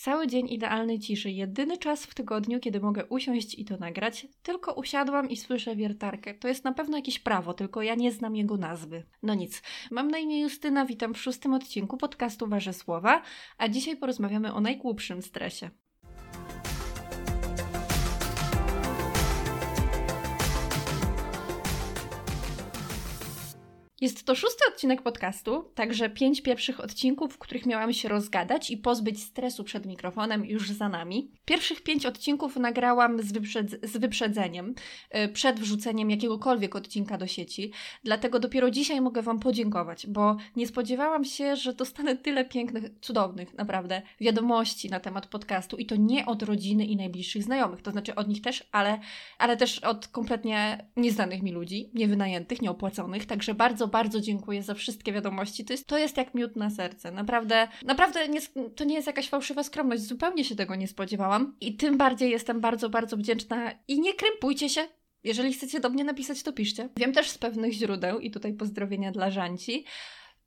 cały dzień idealnej ciszy. Jedyny czas w tygodniu, kiedy mogę usiąść i to nagrać, tylko usiadłam i słyszę wiertarkę. To jest na pewno jakieś prawo, tylko ja nie znam jego nazwy. No nic. Mam na imię Justyna, witam w szóstym odcinku podcastu Warze Słowa, a dzisiaj porozmawiamy o najgłupszym stresie. Jest to szósty odcinek podcastu, także pięć pierwszych odcinków, w których miałam się rozgadać i pozbyć stresu przed mikrofonem już za nami. Pierwszych pięć odcinków nagrałam z, wyprzedz z wyprzedzeniem, yy, przed wrzuceniem jakiegokolwiek odcinka do sieci, dlatego dopiero dzisiaj mogę Wam podziękować, bo nie spodziewałam się, że dostanę tyle pięknych, cudownych, naprawdę, wiadomości na temat podcastu i to nie od rodziny i najbliższych znajomych, to znaczy od nich też, ale, ale też od kompletnie nieznanych mi ludzi, niewynajętych, nieopłaconych, także bardzo bardzo dziękuję za wszystkie wiadomości. To jest, to jest jak miód na serce. Naprawdę, naprawdę nie, to nie jest jakaś fałszywa skromność. Zupełnie się tego nie spodziewałam. I tym bardziej jestem bardzo, bardzo wdzięczna. I nie krępujcie się. Jeżeli chcecie do mnie napisać, to piszcie. Wiem też z pewnych źródeł, i tutaj pozdrowienia dla Żanci,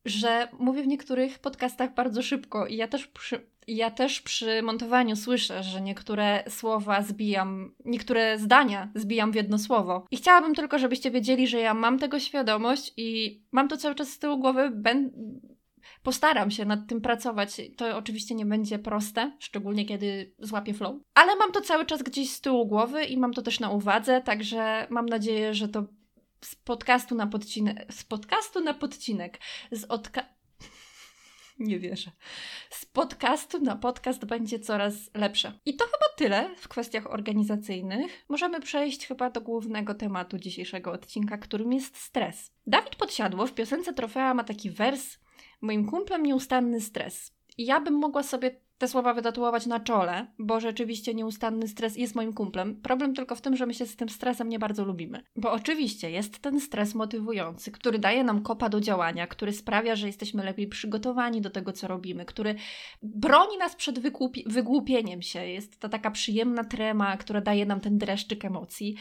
że mówię w niektórych podcastach bardzo szybko i ja też przy, ja też przy montowaniu słyszę, że niektóre słowa zbijam, niektóre zdania zbijam w jedno słowo. I chciałabym tylko, żebyście wiedzieli, że ja mam tego świadomość i mam to cały czas z tyłu głowy. Ben... Postaram się nad tym pracować. To oczywiście nie będzie proste, szczególnie kiedy złapię flow. Ale mam to cały czas gdzieś z tyłu głowy i mam to też na uwadze, także mam nadzieję, że to z podcastu na podcinek, z podcastu na podcinek, z odka nie wierzę. Z podcastu na podcast będzie coraz lepsze. I to chyba tyle w kwestiach organizacyjnych. Możemy przejść chyba do głównego tematu dzisiejszego odcinka, którym jest stres. Dawid Podsiadło w piosence Trofea ma taki wers Moim kumplem nieustanny stres. I ja bym mogła sobie te słowa wytatuować na czole, bo rzeczywiście nieustanny stres jest moim kumplem. Problem tylko w tym, że my się z tym stresem nie bardzo lubimy. Bo oczywiście jest ten stres motywujący, który daje nam kopa do działania, który sprawia, że jesteśmy lepiej przygotowani do tego, co robimy, który broni nas przed wygłupieniem się. Jest to taka przyjemna trema, która daje nam ten dreszczyk emocji.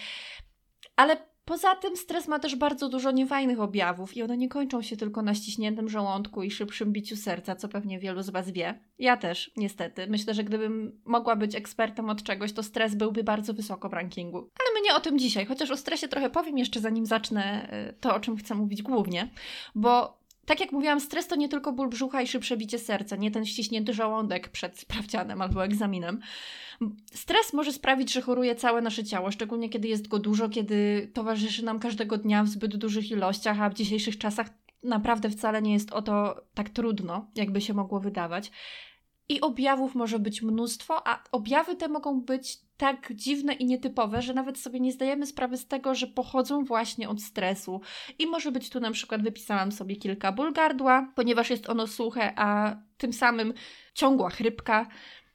Ale Poza tym stres ma też bardzo dużo niefajnych objawów i one nie kończą się tylko na ściśniętym żołądku i szybszym biciu serca, co pewnie wielu z Was wie. Ja też, niestety. Myślę, że gdybym mogła być ekspertem od czegoś, to stres byłby bardzo wysoko w rankingu. Ale my nie o tym dzisiaj, chociaż o stresie trochę powiem jeszcze zanim zacznę y, to, o czym chcę mówić głównie, bo tak jak mówiłam, stres to nie tylko ból brzucha i szybsze bicie serca, nie ten ściśnięty żołądek przed sprawdzianem albo egzaminem. Stres może sprawić, że choruje całe nasze ciało, szczególnie kiedy jest go dużo, kiedy towarzyszy nam każdego dnia w zbyt dużych ilościach, a w dzisiejszych czasach naprawdę wcale nie jest o to tak trudno, jakby się mogło wydawać. I objawów może być mnóstwo, a objawy te mogą być tak dziwne i nietypowe, że nawet sobie nie zdajemy sprawy z tego, że pochodzą właśnie od stresu. I może być tu na przykład, wypisałam sobie kilka ból gardła, ponieważ jest ono suche, a tym samym ciągła chrypka,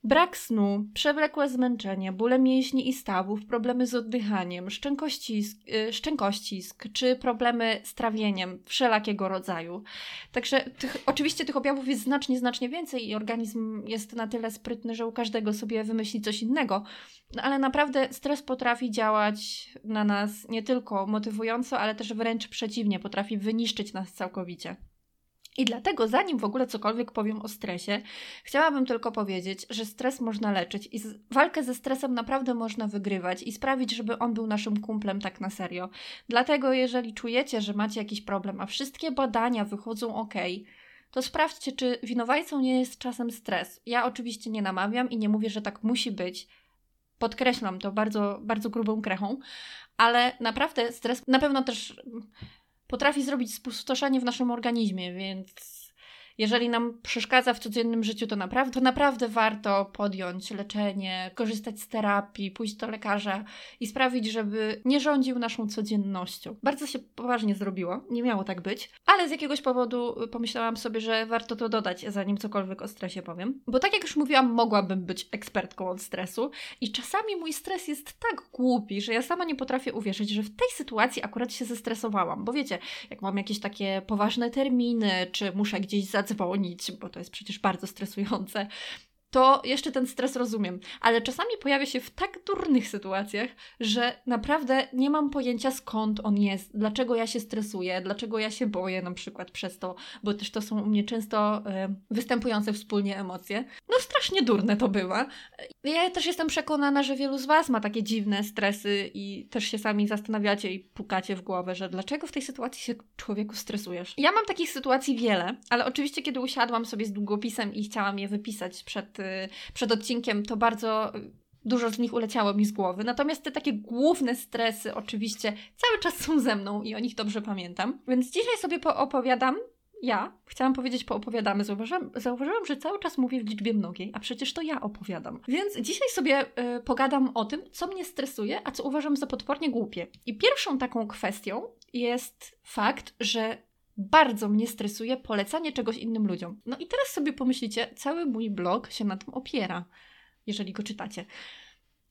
Brak snu, przewlekłe zmęczenie, bóle mięśni i stawów, problemy z oddychaniem, szczękościsk, y, szczękościsk czy problemy z trawieniem wszelakiego rodzaju. Także tych, oczywiście tych objawów jest znacznie, znacznie więcej i organizm jest na tyle sprytny, że u każdego sobie wymyśli coś innego. No, ale naprawdę stres potrafi działać na nas nie tylko motywująco, ale też wręcz przeciwnie, potrafi wyniszczyć nas całkowicie. I dlatego, zanim w ogóle cokolwiek powiem o stresie, chciałabym tylko powiedzieć, że stres można leczyć i walkę ze stresem naprawdę można wygrywać i sprawić, żeby on był naszym kumplem tak na serio. Dlatego, jeżeli czujecie, że macie jakiś problem, a wszystkie badania wychodzą ok, to sprawdźcie, czy winowajcą nie jest czasem stres. Ja oczywiście nie namawiam i nie mówię, że tak musi być. Podkreślam to bardzo, bardzo grubą krechą, ale naprawdę stres na pewno też potrafi zrobić spustoszenie w naszym organizmie, więc jeżeli nam przeszkadza w codziennym życiu, to naprawdę, to naprawdę warto podjąć leczenie, korzystać z terapii, pójść do lekarza i sprawić, żeby nie rządził naszą codziennością. Bardzo się poważnie zrobiło, nie miało tak być, ale z jakiegoś powodu pomyślałam sobie, że warto to dodać, zanim cokolwiek o stresie powiem. Bo tak jak już mówiłam, mogłabym być ekspertką od stresu i czasami mój stres jest tak głupi, że ja sama nie potrafię uwierzyć, że w tej sytuacji akurat się zestresowałam. Bo wiecie, jak mam jakieś takie poważne terminy, czy muszę gdzieś zadzwonić, bo to jest przecież bardzo stresujące, to jeszcze ten stres rozumiem. Ale czasami pojawia się w tak durnych sytuacjach, że naprawdę nie mam pojęcia skąd on jest, dlaczego ja się stresuję, dlaczego ja się boję na przykład przez to, bo też to są u mnie często y, występujące wspólnie emocje. No strasznie durne to bywa. Ja też jestem przekonana, że wielu z Was ma takie dziwne stresy i też się sami zastanawiacie i pukacie w głowę, że dlaczego w tej sytuacji się człowieku stresujesz. Ja mam takich sytuacji wiele, ale oczywiście kiedy usiadłam sobie z długopisem i chciałam je wypisać przed, przed odcinkiem, to bardzo dużo z nich uleciało mi z głowy. Natomiast te takie główne stresy oczywiście cały czas są ze mną i o nich dobrze pamiętam. Więc dzisiaj sobie poopowiadam ja chciałam powiedzieć poopowiadamy. Zauważyłam, zauważyłam, że cały czas mówię w liczbie mnogiej, a przecież to ja opowiadam. Więc dzisiaj sobie y, pogadam o tym, co mnie stresuje, a co uważam za potwornie głupie. I pierwszą taką kwestią jest fakt, że bardzo mnie stresuje polecanie czegoś innym ludziom. No i teraz sobie pomyślicie, cały mój blog się na tym opiera, jeżeli go czytacie.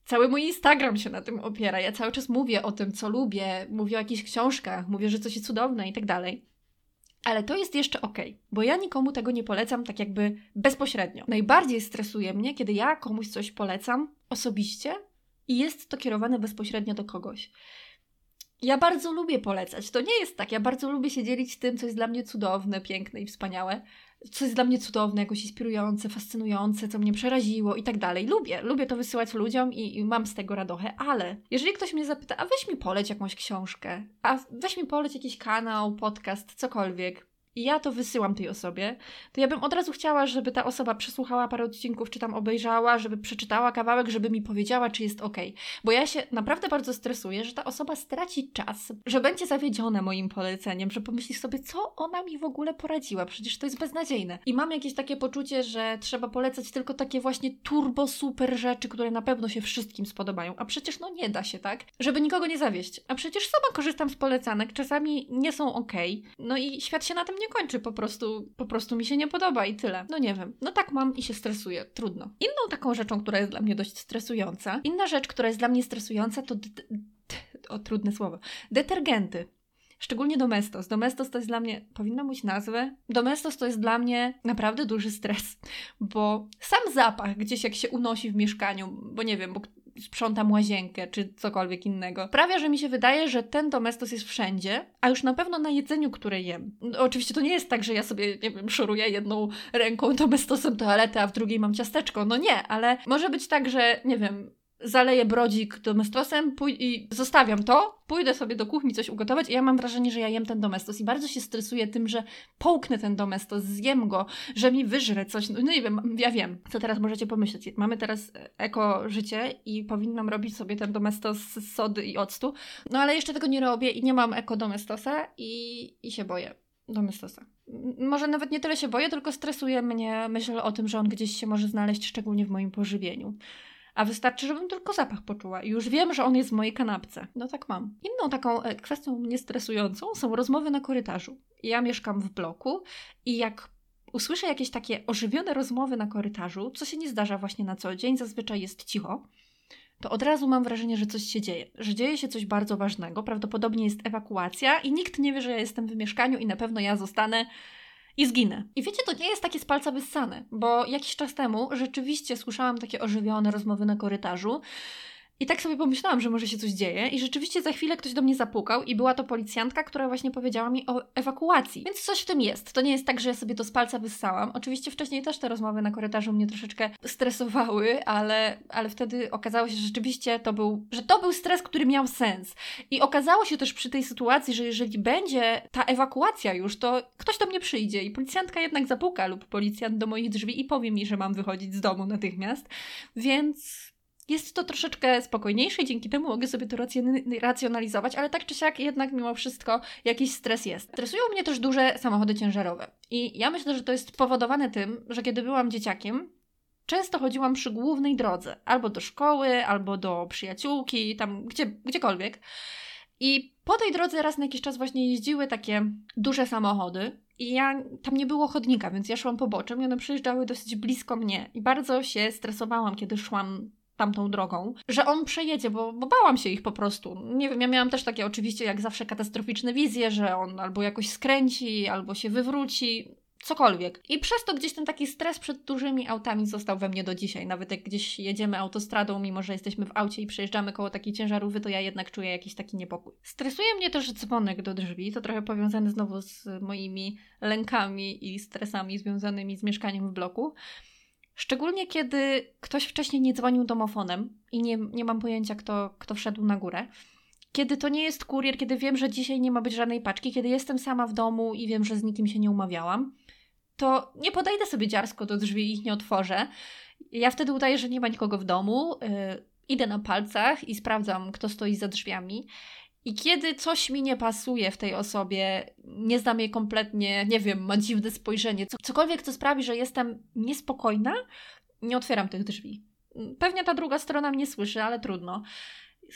Cały mój Instagram się na tym opiera. Ja cały czas mówię o tym, co lubię, mówię o jakichś książkach, mówię, że coś jest cudowne i tak dalej. Ale to jest jeszcze ok, bo ja nikomu tego nie polecam tak jakby bezpośrednio. Najbardziej stresuje mnie, kiedy ja komuś coś polecam osobiście i jest to kierowane bezpośrednio do kogoś. Ja bardzo lubię polecać. To nie jest tak. Ja bardzo lubię się dzielić tym, co jest dla mnie cudowne, piękne i wspaniałe co jest dla mnie cudowne, jakoś inspirujące, fascynujące, co mnie przeraziło i tak dalej. Lubię, lubię to wysyłać ludziom i, i, mam z tego radochę, ale jeżeli ktoś mnie zapyta, a weź mi poleć jakąś książkę, a weź mi poleć jakiś kanał, podcast, cokolwiek, i ja to wysyłam tej osobie, to ja bym od razu chciała, żeby ta osoba przesłuchała parę odcinków, czy tam obejrzała, żeby przeczytała kawałek, żeby mi powiedziała, czy jest ok. Bo ja się naprawdę bardzo stresuję, że ta osoba straci czas, że będzie zawiedziona moim poleceniem, że pomyśli sobie, co ona mi w ogóle poradziła, przecież to jest beznadziejne. I mam jakieś takie poczucie, że trzeba polecać tylko takie właśnie turbo super rzeczy, które na pewno się wszystkim spodobają, a przecież no nie da się, tak? Żeby nikogo nie zawieść. A przecież sama korzystam z polecanek, czasami nie są ok. No i świat się na tym nie nie kończy, po prostu, po prostu mi się nie podoba i tyle. No nie wiem. No tak mam i się stresuję. Trudno. Inną taką rzeczą, która jest dla mnie dość stresująca, inna rzecz, która jest dla mnie stresująca, to o trudne słowo. Detergenty. Szczególnie Domestos. Domestos to jest dla mnie, powinna mieć nazwę. Domestos to jest dla mnie naprawdę duży stres, bo sam zapach gdzieś jak się unosi w mieszkaniu, bo nie wiem, bo sprzątam łazienkę czy cokolwiek innego. Sprawia, że mi się wydaje, że ten domestos jest wszędzie, a już na pewno na jedzeniu, które jem. No, oczywiście to nie jest tak, że ja sobie, nie wiem, szoruję jedną ręką domestosem toaletę, a w drugiej mam ciasteczko. No nie, ale może być tak, że nie wiem, zaleję brodzik domestosem i zostawiam to, pójdę sobie do kuchni coś ugotować i ja mam wrażenie, że ja jem ten domestos i bardzo się stresuję tym, że połknę ten domestos, zjem go, że mi wyżre coś, no nie wiem, ja wiem, co teraz możecie pomyśleć. Mamy teraz eko życie i powinnam robić sobie ten domestos z sody i octu, no ale jeszcze tego nie robię i nie mam eko domestosa i, i się boję domestosa. Może nawet nie tyle się boję, tylko stresuje mnie myśl o tym, że on gdzieś się może znaleźć, szczególnie w moim pożywieniu a wystarczy, żebym tylko zapach poczuła i już wiem, że on jest w mojej kanapce. No tak mam. Inną taką e, kwestią mnie stresującą są rozmowy na korytarzu. Ja mieszkam w bloku i jak usłyszę jakieś takie ożywione rozmowy na korytarzu, co się nie zdarza właśnie na co dzień, zazwyczaj jest cicho, to od razu mam wrażenie, że coś się dzieje, że dzieje się coś bardzo ważnego. Prawdopodobnie jest ewakuacja i nikt nie wie, że ja jestem w mieszkaniu i na pewno ja zostanę i zginę. I wiecie, to nie jest takie z palca wyssane, bo jakiś czas temu rzeczywiście słyszałam takie ożywione rozmowy na korytarzu i tak sobie pomyślałam, że może się coś dzieje, i rzeczywiście za chwilę ktoś do mnie zapukał, i była to policjantka, która właśnie powiedziała mi o ewakuacji. Więc coś w tym jest. To nie jest tak, że ja sobie to z palca wyssałam. Oczywiście wcześniej też te rozmowy na korytarzu mnie troszeczkę stresowały, ale, ale wtedy okazało się, że rzeczywiście to był, że to był stres, który miał sens. I okazało się też przy tej sytuacji, że jeżeli będzie ta ewakuacja już, to ktoś do mnie przyjdzie i policjantka jednak zapuka lub policjant do moich drzwi i powie mi, że mam wychodzić z domu natychmiast. Więc jest to troszeczkę spokojniejsze i dzięki temu mogę sobie to racjonalizować, ale tak czy siak jednak mimo wszystko jakiś stres jest. Stresują mnie też duże samochody ciężarowe. I ja myślę, że to jest spowodowane tym, że kiedy byłam dzieciakiem, często chodziłam przy głównej drodze, albo do szkoły, albo do przyjaciółki, tam gdzie, gdziekolwiek. I po tej drodze raz na jakiś czas właśnie jeździły takie duże samochody, i ja tam nie było chodnika, więc ja szłam poboczem i one przyjeżdżały dosyć blisko mnie. I bardzo się stresowałam, kiedy szłam tamtą drogą, że on przejedzie, bo, bo bałam się ich po prostu. Nie wiem, ja miałam też takie oczywiście jak zawsze katastroficzne wizje, że on albo jakoś skręci, albo się wywróci, cokolwiek. I przez to gdzieś ten taki stres przed dużymi autami został we mnie do dzisiaj. Nawet jak gdzieś jedziemy autostradą, mimo że jesteśmy w aucie i przejeżdżamy koło takiej ciężarówki, to ja jednak czuję jakiś taki niepokój. Stresuje mnie też dzwonek do drzwi, to trochę powiązane znowu z moimi lękami i stresami związanymi z mieszkaniem w bloku. Szczególnie kiedy ktoś wcześniej nie dzwonił domofonem i nie, nie mam pojęcia, kto, kto wszedł na górę. Kiedy to nie jest kurier, kiedy wiem, że dzisiaj nie ma być żadnej paczki, kiedy jestem sama w domu i wiem, że z nikim się nie umawiałam, to nie podejdę sobie dziarsko do drzwi i ich nie otworzę. Ja wtedy udaję, że nie ma nikogo w domu, yy, idę na palcach i sprawdzam, kto stoi za drzwiami. I kiedy coś mi nie pasuje w tej osobie, nie znam jej kompletnie, nie wiem, ma dziwne spojrzenie, cokolwiek, co sprawi, że jestem niespokojna, nie otwieram tych drzwi. Pewnie ta druga strona mnie słyszy, ale trudno.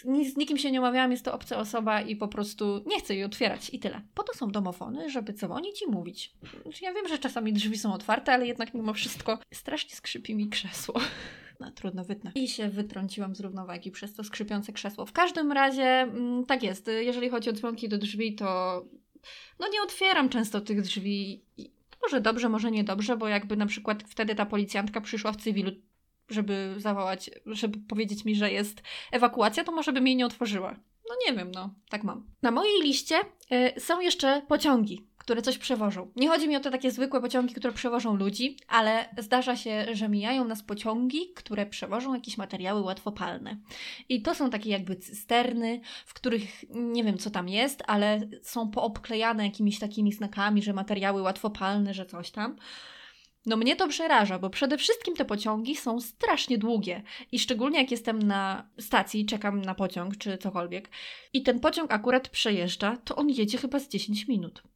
Z nikim się nie umawiałam, jest to obca osoba i po prostu nie chcę jej otwierać i tyle. Po to są domofony, żeby dzwonić i mówić. Ja wiem, że czasami drzwi są otwarte, ale jednak mimo wszystko strasznie skrzypi mi krzesło. No, trudno wytnę. I się wytrąciłam z równowagi przez to skrzypiące krzesło. W każdym razie mm, tak jest. Jeżeli chodzi o dzwonki do drzwi, to no nie otwieram często tych drzwi. Może dobrze, może niedobrze, bo jakby na przykład wtedy ta policjantka przyszła w cywilu, żeby zawołać, żeby powiedzieć mi, że jest ewakuacja, to może by mi nie otworzyła. No nie wiem, no, tak mam. Na mojej liście y, są jeszcze pociągi, które coś przewożą. Nie chodzi mi o te takie zwykłe pociągi, które przewożą ludzi, ale zdarza się, że mijają nas pociągi, które przewożą jakieś materiały łatwopalne. I to są takie jakby cysterny, w których nie wiem co tam jest, ale są poobklejane jakimiś takimi znakami, że materiały łatwopalne, że coś tam. No mnie to przeraża, bo przede wszystkim te pociągi są strasznie długie i szczególnie jak jestem na stacji, czekam na pociąg czy cokolwiek i ten pociąg akurat przejeżdża, to on jedzie chyba z 10 minut.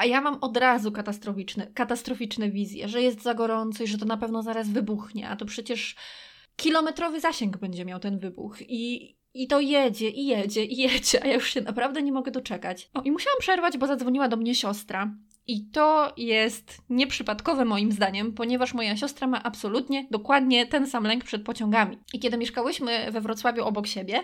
A ja mam od razu katastroficzne, katastroficzne wizje, że jest za gorąco i że to na pewno zaraz wybuchnie, a to przecież kilometrowy zasięg będzie miał ten wybuch i, i to jedzie, i jedzie, i jedzie, a ja już się naprawdę nie mogę doczekać. O, i musiałam przerwać, bo zadzwoniła do mnie siostra. I to jest nieprzypadkowe moim zdaniem, ponieważ moja siostra ma absolutnie dokładnie ten sam lęk przed pociągami. I kiedy mieszkałyśmy we Wrocławiu obok siebie,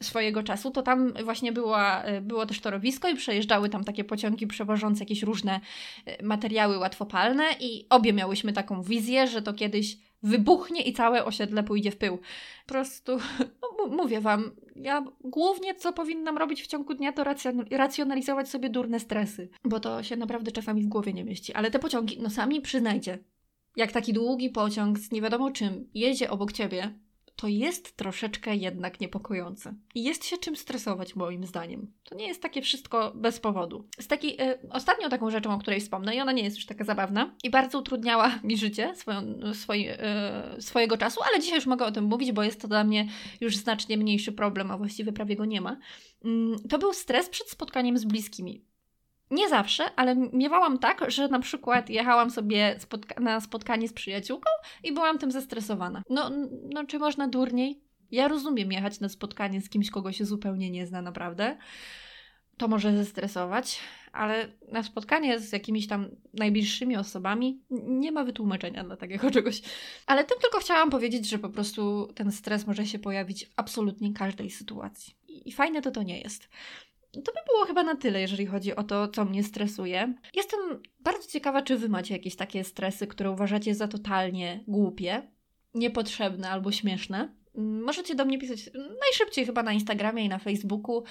swojego czasu, to tam właśnie była, było też torowisko i przejeżdżały tam takie pociągi przewożące jakieś różne e, materiały łatwopalne i obie miałyśmy taką wizję, że to kiedyś wybuchnie i całe osiedle pójdzie w pył. Po prostu, no, mówię Wam, ja głównie co powinnam robić w ciągu dnia to racjonalizować sobie durne stresy, bo to się naprawdę czasami w głowie nie mieści. Ale te pociągi, no sami przyznajcie, jak taki długi pociąg z nie wiadomo czym jedzie obok Ciebie, to jest troszeczkę jednak niepokojące. I jest się czym stresować, moim zdaniem. To nie jest takie wszystko bez powodu. Z taki, y, ostatnią taką rzeczą, o której wspomnę, i ona nie jest już taka zabawna, i bardzo utrudniała mi życie swoją, y, swojego czasu, ale dzisiaj już mogę o tym mówić, bo jest to dla mnie już znacznie mniejszy problem, a właściwie prawie go nie ma. Y, to był stres przed spotkaniem z bliskimi. Nie zawsze, ale miewałam tak, że na przykład jechałam sobie spotka na spotkanie z przyjaciółką i byłam tym zestresowana. No, no, czy można durniej? Ja rozumiem jechać na spotkanie z kimś, kogo się zupełnie nie zna, naprawdę. To może zestresować, ale na spotkanie z jakimiś tam najbliższymi osobami nie ma wytłumaczenia dla takiego czegoś. Ale tym tylko chciałam powiedzieć, że po prostu ten stres może się pojawić w absolutnie każdej sytuacji. I fajne to to nie jest. To by było chyba na tyle, jeżeli chodzi o to, co mnie stresuje. Jestem bardzo ciekawa, czy wy macie jakieś takie stresy, które uważacie za totalnie głupie, niepotrzebne albo śmieszne. Możecie do mnie pisać najszybciej chyba na Instagramie i na Facebooku.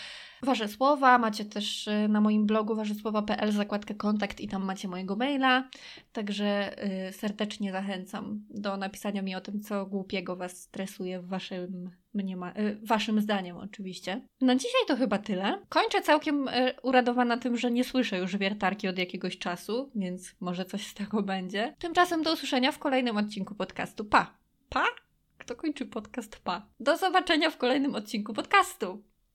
Wasze słowa, macie też y, na moim blogu warzesłowa.pl zakładkę kontakt i tam macie mojego maila. Także y, serdecznie zachęcam do napisania mi o tym, co głupiego Was stresuje w waszym, mniema, y, waszym zdaniem oczywiście. Na dzisiaj to chyba tyle. Kończę całkiem uradowana tym, że nie słyszę już wiertarki od jakiegoś czasu, więc może coś z tego będzie. Tymczasem do usłyszenia w kolejnym odcinku podcastu. Pa! Pa! Kto kończy podcast? Pa! Do zobaczenia w kolejnym odcinku podcastu!